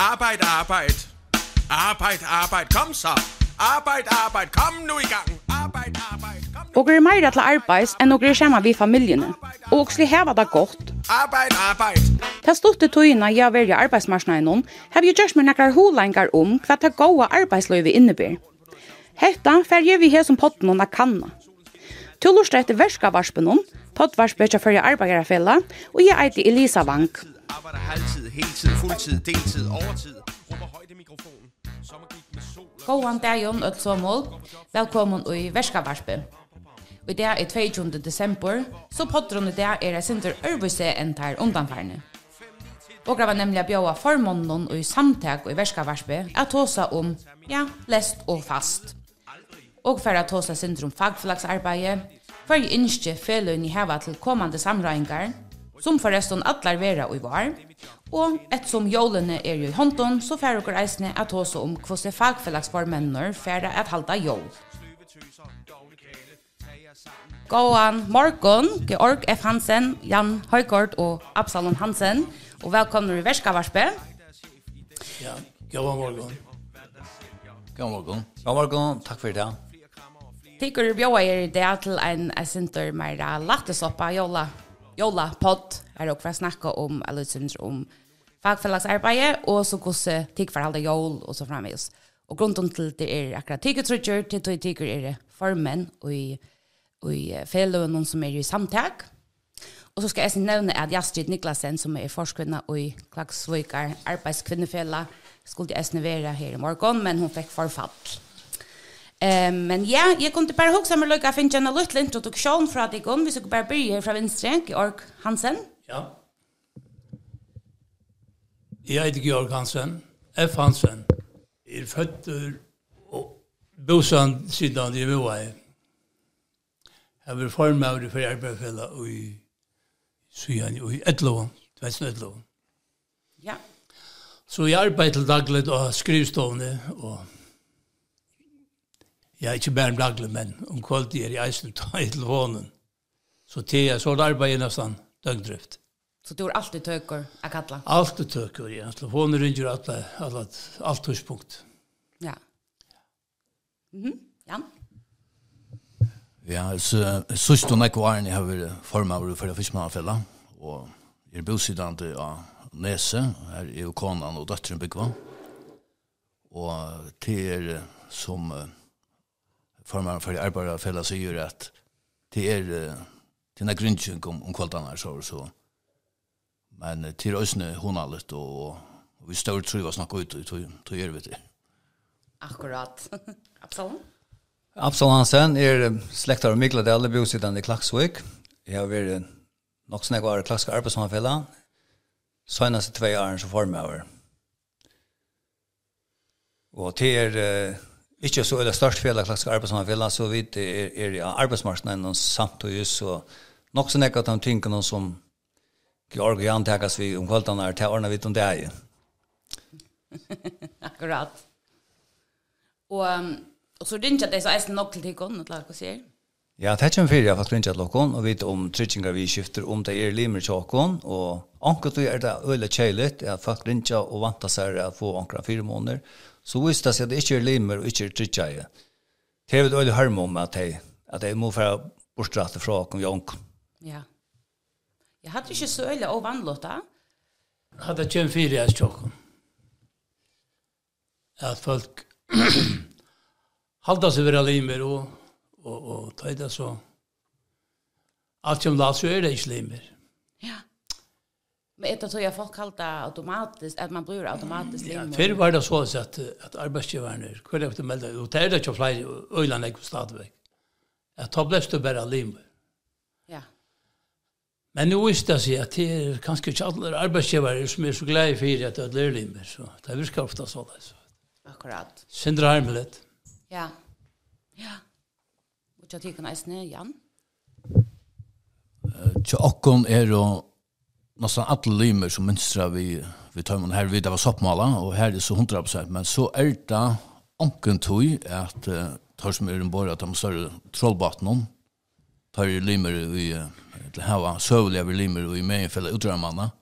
Arbejd, arbejd. Arbejd, arbejd. Kom så. Arbejd, arbejd. Kom nu i gang. Arbejd, arbejd. Og er meira til arbeids enn og er skjema vi familjene. Og også heva det godt. Arbeid, arbeid. Ta stort til tøyene jeg velger arbeidsmarsene i noen, har vi gjørs med nekker holengar om hva det gode arbeidsløyve innebærer. Hetta fer jeg vi her som potten og kanna. Tullorstret verska verskavarspunnen, pottvarspunnet for fyrir arbeiderfella, og jeg eiter Elisa Vank. Arbejder halvtid, heltid, fuldtid, deltid, overtid. Råber højt i mikrofonen. Sommergik med sol. Gåan dagen og sommer. Velkommen i Værskabarspe. Og det er 22. december, så podron i det er sinter ørvise enn tar undanfarne. Og grava nemlig bjóa formånden og i samtak og i verskavarspe at tåsa om, ja, lest og fast. Og for at tåsa sinter om fagflagsarbeid, for i innskje i heva til kommande samrøyngar, som forresten atlar vera i var. Og et som er er i hånden, så fer dere eisne at også om hvordan fagfellagsformennene færre at halda jól. Gåan morgon, Georg F. Hansen, Jan Høygaard og Absalon Hansen, og velkommen i Verskavarspe. Ja, gåan morgon. Gåan morgon. Gåan morgon, takk for det. Tykker bjóa er i det til en sinter meira lattesoppa jolla. Ja. Jola Pott er og hva snakka om, eller syns om fagfellagsarbeidet, og så hvordan tikkforhalde jol, og så framvis. Og grunnen til det er akkurat tikkertrutjer, til tog tikker er det formen, og i, og i och någon som er i samtag. Og så skal jeg nevne at Jastrid Niklasen, som er forskvinna i Klagsvøykar arbeidskvinnefella, skulle jeg snevere her i morgen, men hun fikk forfall. Eh men ja, jeg jag kunde bara huxa mig å finne en liten introduksjon fra deg, igång vi skulle bara börja från vänster, Georg Hansen. Ja. Jeg heter Georg Hansen, F. Hansen. Jag är född och bosan sidan i Moa. Jeg var formad for arbeidsfellet i Sujan i i Edlovan, 2011. Ja. Så jeg jag arbetar dagligt och skrivstovne och Ja, ikke bare en daglig, men om kvalitet er i eisen ta i telefonen. Så til jeg så arbeid nesten døgndrift. Så du har alltid tøkker av kattla? Alltid tøkker, ja. Telefonen ringer alle, alle, alt huspunkt. Ja. Mm -hmm. Jan? Ja, så sørst og nekk og æren jeg har vært formet over for fiskmannfella, og jeg er bosidende av Nese, her er jo konan og døtteren bygva, og til er som... Uh, formann för arbetare fälla så gör att det är till när grundsyn om om kvällarna så så men till ösne hon allt och vi står tror jag snacka ut ut tror gör vi det Akkurat. Absalon? Absalon Hansen er slektar av Mikla Dalle, bosidan i Klaksvik. Jeg har vært nok snakk av Klakska arbeidsmannfella. Søgnast i tvei åren som formøver. Og til er uh, Ikke så eller det størst fjellet klassisk arbeidsmarknadsfjellet, så vidt er, er ja, arbeidsmarknaden og samtidig, så nok så nekket de tingene som Georg og Jan tekkes vi om kvalitetene er til årene vidt om det er. Akkurat. Og, og så ringer det så eisen nok til tingene, eller hva sier. Ja, det kommer fyrir jeg faktisk rinja til okon, og vite om tryggingar vi skifter, om det er limer til okon, og anker du er det øyla kjeilet, at folk rinja og vanta seg å få anker av fire måneder, så visst det seg at det ikke er limer og ikke er tryggjaie. Det er vel øyla harm om at jeg, at jeg må færa bortstratte fra okon vi. Ja. Jeg hadde ikke så øyla og vannlåta. Jeg hadde ikke en fyrir jeg til. At folk halda seg vera limer og og, og ta det så. Alt som la så er det ikke limer. Ja. Men etter så jeg folk kalta automatisk, at man blir automatisk limer. Ja, før var det så at, at arbeidsgiverne, hver efter meldet, og det er det ikke flere øyland jeg stadigvæk. At da ble det bare limer. Ja. Men nu visst det sig att det är kanske inte alla arbetsgivare som är så glada för att det är limer. Så det virkar ofta så. Akkurat. Sindra Armelet. Ja. Ja tja tikkun eisne, Jan? Tja okkon er jo nesten alle limer som minstra vi, vi tar tøymon her det var soppmala, og her er så 100%, men så er det onken tog at uh, tar som er en borg at de større trollbaten tar i limer i, til hava søvliga vi limer og i megenfella utdramanna,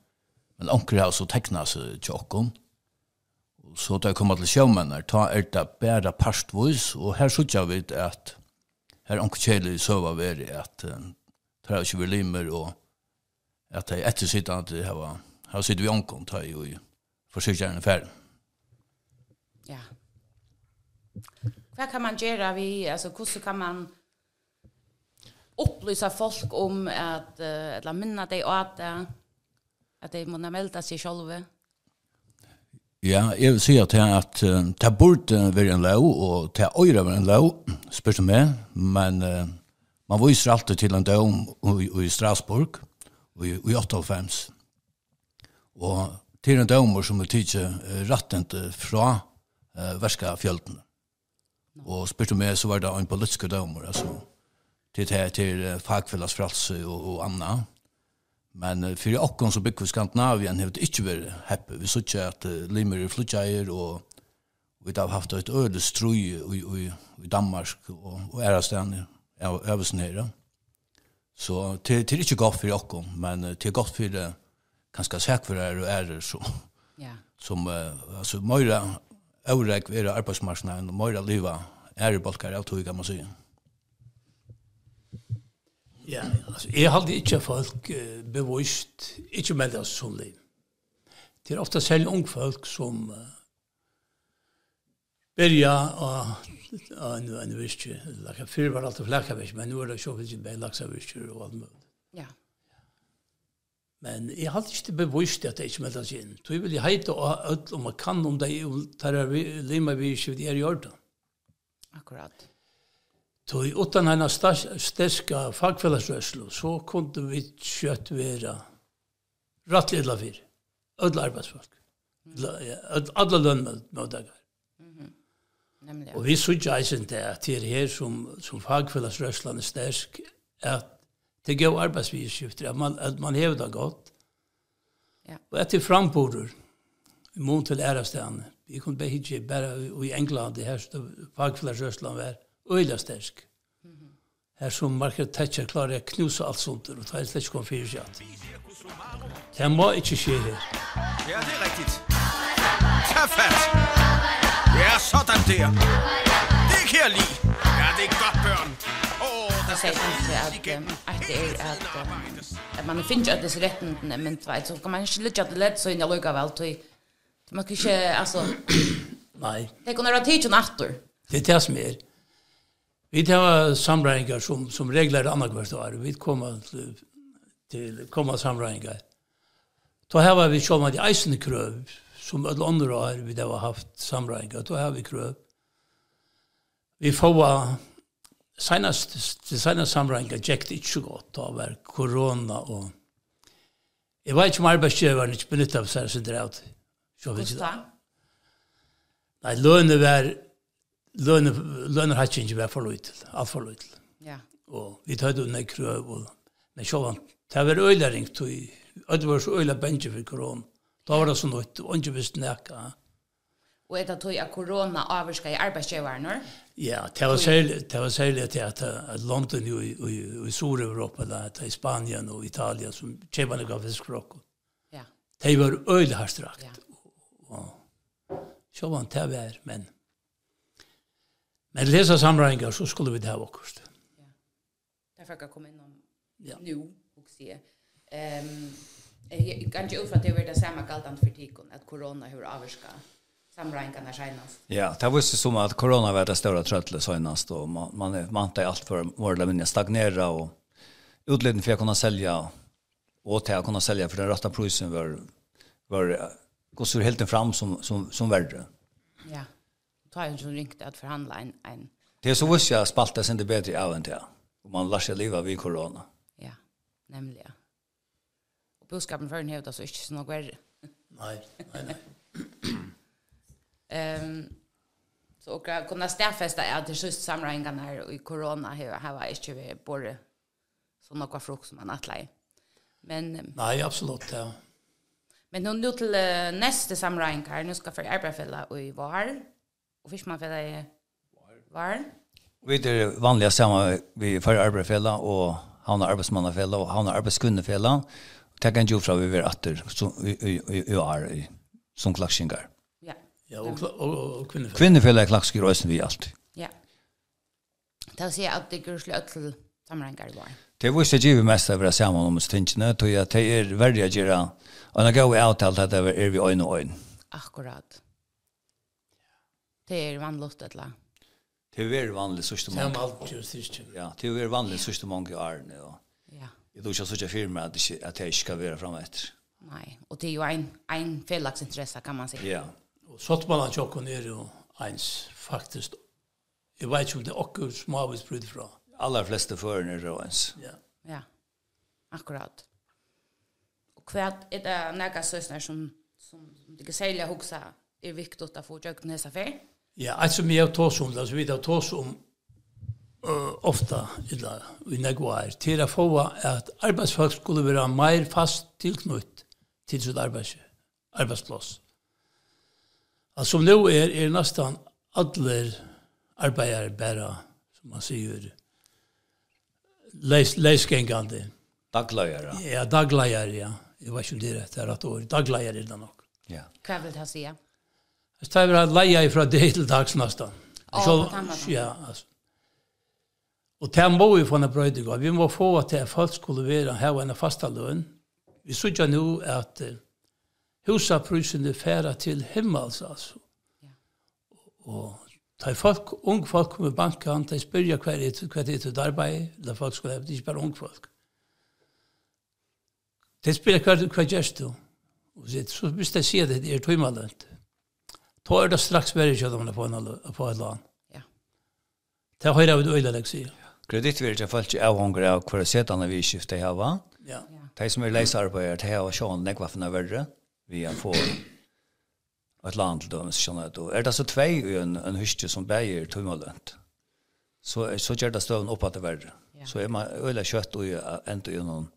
men onker har så teknas tja okkon, så da jeg kommer til sjømenner, ta er det bare parstvois, og her sørger vi at her onkel Kjeli i Søva veri at uh, det har ikke vært limer og at det er etter sitt at det var her sitter vi onkel tar jo i forsøkjerne ferden. Ja. Hva kan man gjøre vi, altså hvordan kan man upplysa folk om at, uh, eller minna deg at, att de måste melda sig själva Ja Ja, jeg vil si at det, at, det burde være en lov, og det er øyre være en lov, spørs du meg, men uh, man viser alltid til en dom i Strasbourg, i, i 58. Og til en domer som er tidsi rattent fra uh, verska fjölden. Og spørs du meg, så var det en politisk domer, altså, til, til, til fagfellas fralse og, og annet. Men uh, för okkon så bygger Skandinavien har det inte varit happy. Vi at uh, Limer er flutjäger og vi har haft ett öde stroj i, i, i Danmark og, og och, och øvelsen her. Så det, det er inte godt för okkon, men uh, det er godt för uh, ganska säkert för det och är som så. Ja. Som, alltså, Moira, Aurek, Vera, Arbetsmarknaden, Moira, Liva, är i balkar, jag tror kan man säga. Mm. Ja, altså, jeg halte ikke folk uh, bevoist, ikke med det som liv. Det er ofte selv ung folk som uh, byrja og en, en virkje. Før var det alltid flakkavirkje, men nu er det sjåfilsen med laksavirkje og alt mulig. Ja. Men jeg har ikke bevisst at jeg ikke melder seg inn. Så jeg vil heite og ødel om man kan om det, og tar jeg lima vi ikke, det er i orden. Akkurat. Så utan hana sterska fagfellesrøslu, så kunne vi kjøtt være rattlig edla fyr, ödla arbeidsfolk, alla lønnmødagar. Og vi så eisen det at det er her som, som fagfellesrøslan er stersk, at det gav arbeidsvidskifter, at man, at man hever det godt, ja. og etter framborder, i mån til ærestene, Vi kunne bare hitje bare i England, det her som fagfellesrøslan var, øyla stersk. Her som Margaret Thatcher klarer å knuse alt sånt, og ta er slett kom fyrir seg at. Det må ikke skje her. Ja, det er riktig. Ta fatt! Ja, sådan der. Det kan jeg lide. Ja, det er godt, børn. Det säger inte att att det är att att man finner att det är rätt men vet så kan man inte lägga det lätt så in jag lukar väl till man kan inte alltså Nei. det kan några tid och natter det er det som er. Vi tar samregninger som, som reglar annan hvert år. Vi kommer til, til kommer samregninger. Da har vi sjåman de eisende krøv, som alle andre år vi har haft samregninger. Da har vi krøv. Vi får senast, til senast samregninger gikk det ikke så godt. Da var korona og... Jeg vet ikke om arbeidsgjøveren ikke benyttet av seg sin drev til. Hvordan da? Nei, lønne var lønner har ikke vært for løyt, alt for løyt. Ja. Og vi tar det under krøv, og men så var det var øyla ringt, og det var så øyla bensje for korona. Da var det sånn nøyt, og ikke visste nekka. Og er det tog at korona avvarska i arbeidsgjøvaren, eller? Ja, det var særlig, det var særlig til at, at London jo i, i, i Sur-Europa, da, i Spanien og Italien, som kjøpene gav fiskrock. Ja. Det var øyla hardt rakt. Ja. Og, og sjåvan, det var, men... Men det läser så skulle vi det ha också. Ja. Därför kan komma in om ja. nu och se. Ehm jag kan ju att det var det samma galtant för tikon att corona hur avskar samringarna senast. Ja, det var ju som att corona var det stora tröttlet senast och man man man inte allt för våra jag stagnera och utledning för att kunna sälja och till att kunna sälja för den rätta prisen var var går så helt fram som som som värde. Ja tar jag ju ringt att förhandla en en Det är så visst jag spaltar sen det bättre av än det. Om man lär sig leva vid corona. Ja, nämligen. Och boskapen för en är det inte så något värre. Nej, nej, nej. Ehm så och jag kunde stäffesta är det just samrängarna här i corona här här var inte vi både så några frukt som man attlar. Men Nej, absolut ja. Men nu nu till nästa samrängar, nu ska för arbetsfälla och i var og fiskmannfella i Varn. Vi er vanliga samma vi för arbetsfälla och han har arbetsmannafälla och han har arbetskunnefälla. Det kan ju fra vi vi åter som vi är som klaxingar. Ja. Ja og, og, og och kvinnefälla. Kvinnefälla klaxingar och vi allt. Ja. Det ser att det går slött till i var. Det var så givet mest av det samman om stinchen då jag det är värdiga göra. Och när går vi ut allt det är vi ögon och ögon. Akkurat det er vanligt eller? Det er veldig vanlig sørste mange. Samme alt jo sørste. Ja, det er veldig vanlig sørste mange år nu. Ja. Jeg tror ikke at sørste firma at det, at det ikke skal være fremme etter. Nei, og det er jo en, en fellagsinteresse kan man si. Ja. Og Sottmannen tjokken er jo ens faktisk, jeg vet ikke om det er akkur som har blitt brudd fra. Aller fleste førene er jo ens. Ja. Ja, akkurat. Og hva er det nægge søsner som, som, som det kan særlig har hoksa er viktig å få tjøkken hese fer? Ja. Ja, allt som jeg tar som det, vi tar om uh, ofta illa i negvar, til å få at arbeidsfolk skulle være mer fast tilknytt til sitt arbeids, arbeidsplass. Altså nå er, er nesten alle arbeidere bare, som man sier, leis, leisgengande. Dagløyere. Ja, dagløyere, ja. Jeg vet ikke om det er rett her at år. Er det nok. Ja. Hva vil det si. Jeg tar vel leia fra det til dags nesten. Oh, så, ja, altså. Og det må vi få en brøydegå. Vi må få at det folk skulle være her en fasta løn. Vi sørger nå at uh, husaprysene færer til himmels, altså. Ja. Og Ta folk, ung folk kommer i banken, de spyrja hva er det, hva er det til arbeid, eller folk skulle ha, det er ikke bare ung folk. De spyrja hva, hva gjørs du? Og så hvis de sier det, det er tøymalønt. Ta er det strax värre kött på en på ett land. Ja. Det har jag öjla läxi. Kreditvärde fallt ju avhänger av kvar setan när vi skiftar här va? Ja. De som är läsare på er, det här var sjön nekva för när värre vi har få ett land då men så att då är det så två en en hyste som bäger tummalönt. Så så gör det stövn upp att det värre. Så är man öjla kött och ändå ju någon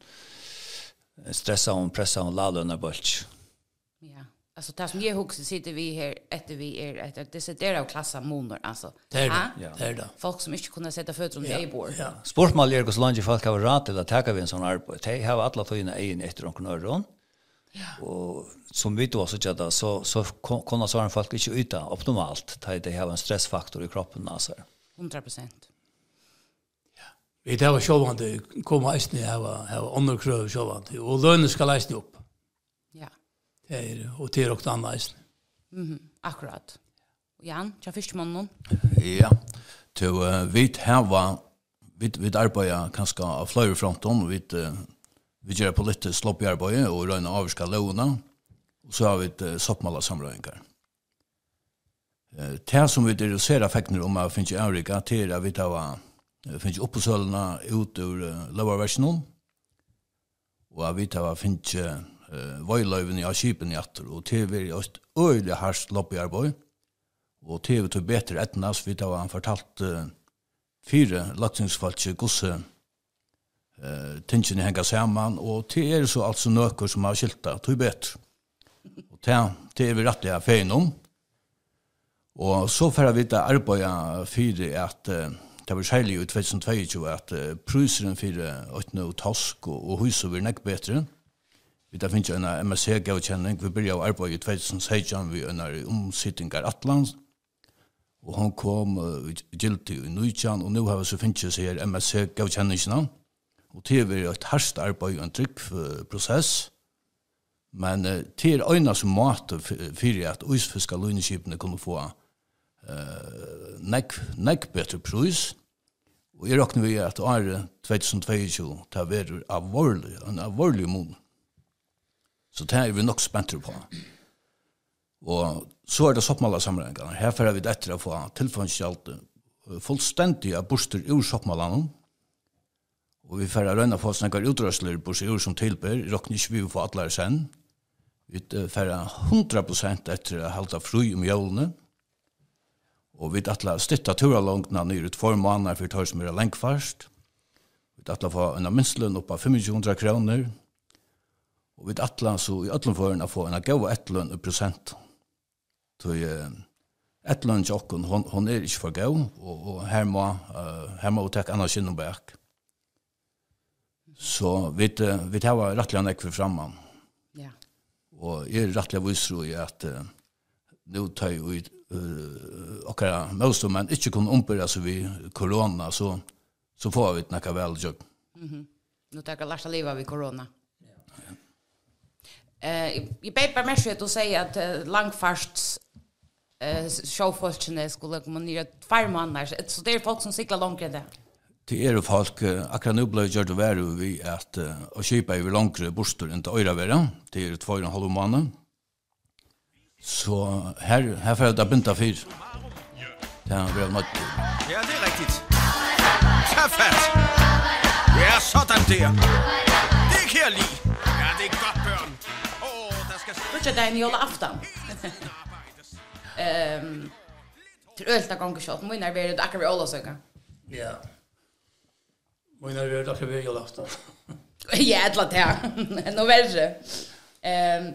stressa och pressa och lalla när bult. Ja. Alltså det som jag huxar sitter vi här efter vi är att efter det sitter av klassa monor alltså. Det är det. Det är det. Folk som inte kunde sätta fötter om det i bor. Ja. Sportmal är så långt folk har rat till att ta vi en sån arbete. De har alla tagit in en efter och. Ja. Och som vi då så tjata så så kunde så folk inte uta optimalt. Det har en stressfaktor i kroppen alltså. 100%. Ja. Vi det var sjovande komma istället här var här andra kröv sjovande och lönen ska läsna upp er, og til og annerledes. Mm -hmm. Akkurat. Jan, tja fyrst mannen? Ja, til uh, vi hava, vi, vi arbeider kanskje av flere fronten, vi, uh, vi gjør politisk slopp i arbeidet og røyne avvarska lovene, og så har vi et uh, soppmala samrøyngar. Uh, det som vi reduserer effektene om er finnes i Afrika, til at vi tar uh, finnes oppe sølene ut ur uh, lovarversjonen, og at vi tar finnes uh, vøyløyven av kipen i atter, og TV er et øyelig harst lopp i arbeid, og TV tog betre etnas vi tar han fortalt uh, fire latsingsfalske gosse uh, tingene henga saman, og te er så altså nøkker som har skilta, tog betre. Og TV er rett jeg fein om, og så får vi vite arboya fire at uh, det var særlig i 2022 at uh, pruseren for 8 og task og, og huset blir nekk betre, Vi da finnes en MSC-gavkjenning, vi begynte å arbeide i 2016 vi er en omsittingar Atlansk, og han kom uh, gildt i Nujjan, og nå har vi så finnes her MSC-gavkjenningene, og det er et hardt arbeid og en trygg prosess, men uh, det er øyne som måte for at uisfiske løgneskipene kunne få uh, nekk, nek bedre pris, og jeg råkner vi at året 2022 det er av vårlig, en av vårlig måned Så det er vi nok spenter på. Og så er det soppmala sammenhengen. Her får vi etter å få tilfangskjalt fullstendig av borster ur soppmalene. Og vi får røyne på snakker utrøsler borster ur som tilbyr. råkner ikke vi få atler sen. Vi får 100% etter å halte fru om jølene. Og vi atler styrta turalongene nyr ut for måneder for tør som er lengfast. Vi atler få en minstlønn opp av 500 kroner. Og vi atlan så i öllum fören att få en gåva ettlön i prosent. Så ettlön till okkon, hon, hon er ikke for gav, og, og her må, uh, her må vi tekka annars innom bak. Så vi, uh, vi tar var rettelig nekk for framman. Ja. Og jeg er rettelig visro i at uh, nu tar ju ut uh, okkara møstumenn ikke kunne ombyrra så vi korona, så, så får vi nekka vel jøk. Mm -hmm. Nu tackar Lars leva vid corona. Eh, jag ber bara att säga att uh, långfast eh showfolkene skulle komma ner två månader så det är folk som cyklar långt det. Det är ju folk uh, akkurat nu blev gjort över vi att och köpa över långre bostor inte öra vara. Det är två och en halv månad. Så här här får det bunta fyr. Det vi har nått. Ja, det är riktigt. Kaffet. Ja, så tant det. Kvartja dagen i alla aftan. Ehm Till ölta gånger shot. Mun är det akkurat alla söka. Ja. Mun är det akkurat alla aftan. Ja, alla där. Nu värre. Ehm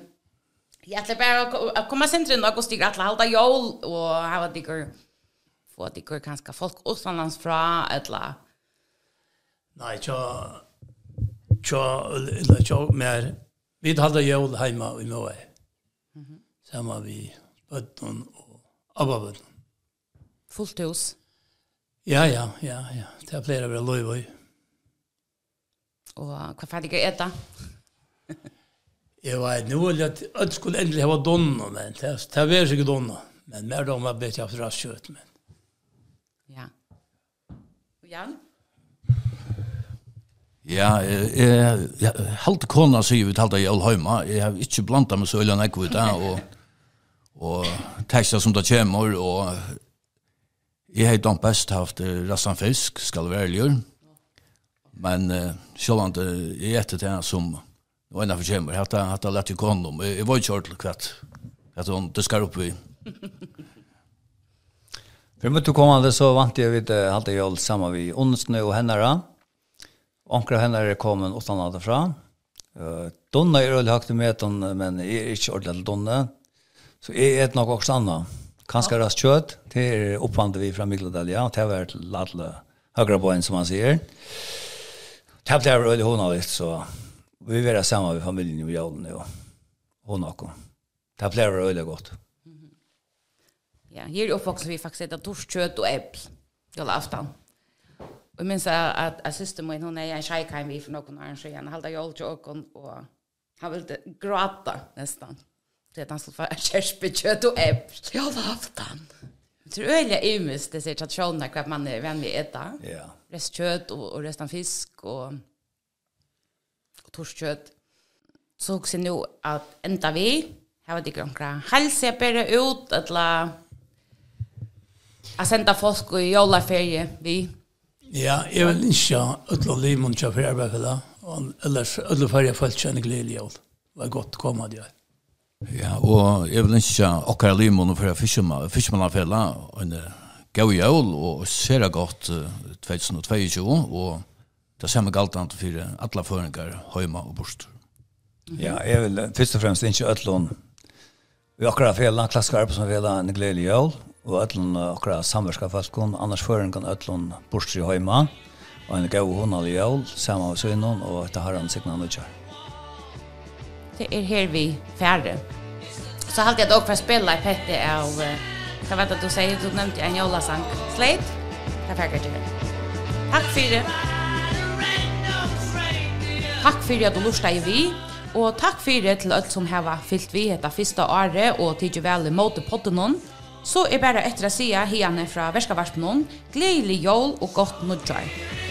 Jag ætla bara att komma sen sentrin och stiga alla halda jól och hava digur få det går kanska folk utomlands fra eller Nej, tja tja eller tja mer vi hade jul hemma i Norge. Mm -hmm. Samma vi bøtten og abbabøtten. Fullt hus? Ja, ja, ja, ja. Det er flere av løyvøy. Og hva ferdig er det? Jeg vet, nå vil jeg at jeg skulle endelig ha donna, men det er vært ikke donna. Men mer da om jeg ble til å ha rasjøt, men... Ja. Og Jan? Ja, eh ja, halt kona så vi talta i Olheima. Jeg har ikke blanda meg så ølan ekko ut och og og som det kommer og jeg har den best haft rassan fisk skal være ærlig. Men eh, selv om det er etter det som og en av kommer, hatt jeg hatt jeg lett i kondom. Jeg var ikke ordentlig kvett. At det ska opp i. Før møtte kommande så vant jeg vidt halte jeg alt sammen vi onsdag og hennara. Ja. Onkra henne er kommet utenlandet fra. Uh, Donna er øyelig hakt med den, men jeg er ikke ordentlig til Donna. Så jeg er nok også annet. Kanskje ja. rast kjøtt, det er oppvandet vi fra Migladalja, ja. det har vært ladle høyre på en, som han sier. Det har vært øyelig hånda litt, så vi vil være sammen med familien i Jalen, og hånda kom. Det har vært øyelig godt. Ja, her er oppvoksen vi faktisk etter torskjøtt og eppel. Det er avstand. Och jag minns att, att, syster min, hon är en tjejkajm vi för någon år sedan. Halda jag ålder och hon och han ville gråta nästan. Det att han skulle få kärspekött och äppst. Jag hade haft han. Jag tror öliga imus, det ser traditionerna kvart man är vän vi äta. Ja. Rest kött och, och resten fisk och, och torskött. Så också nu att ända vi, här var det grönkra, hälsepere ut, eller att sända folk i jollaferie vi. Ja, jeg vil ikke ha ødla limon til for det. og ellers ødla for jeg følte kjenne gledelig av. Det var godt å komme til Ja, og jeg vil ikke akkar limon for jeg fiskmannafella, en gau jævl, og ser det godt 2022, og det samme galt galtant for alle føringar, høyma og bort. Ja, jeg vil først og fremst ikke ødla Vi akkurat fjellet, klassisk arbeidsfella, en gledelig jævl, og öllun okra samverska falkon, annars føringan öllun bortri heima, og en gau hunal jól, saman av søgnon, og etter harran signa nudjar. Det er her vi færre. Så halte jeg dog for å spille i pette av, jeg vet at du sier, du nevnte en jólasang, Slate, det færre til Takk fyrir. Takk fyrir at du lusta i vi, og takk fyrir til alt som heva fyllt vi etta fyrsta året, og tidsi vel i måte podden Så er bare etter å si herne fra Verskavarpen, gledelig jól og godt nødgjør.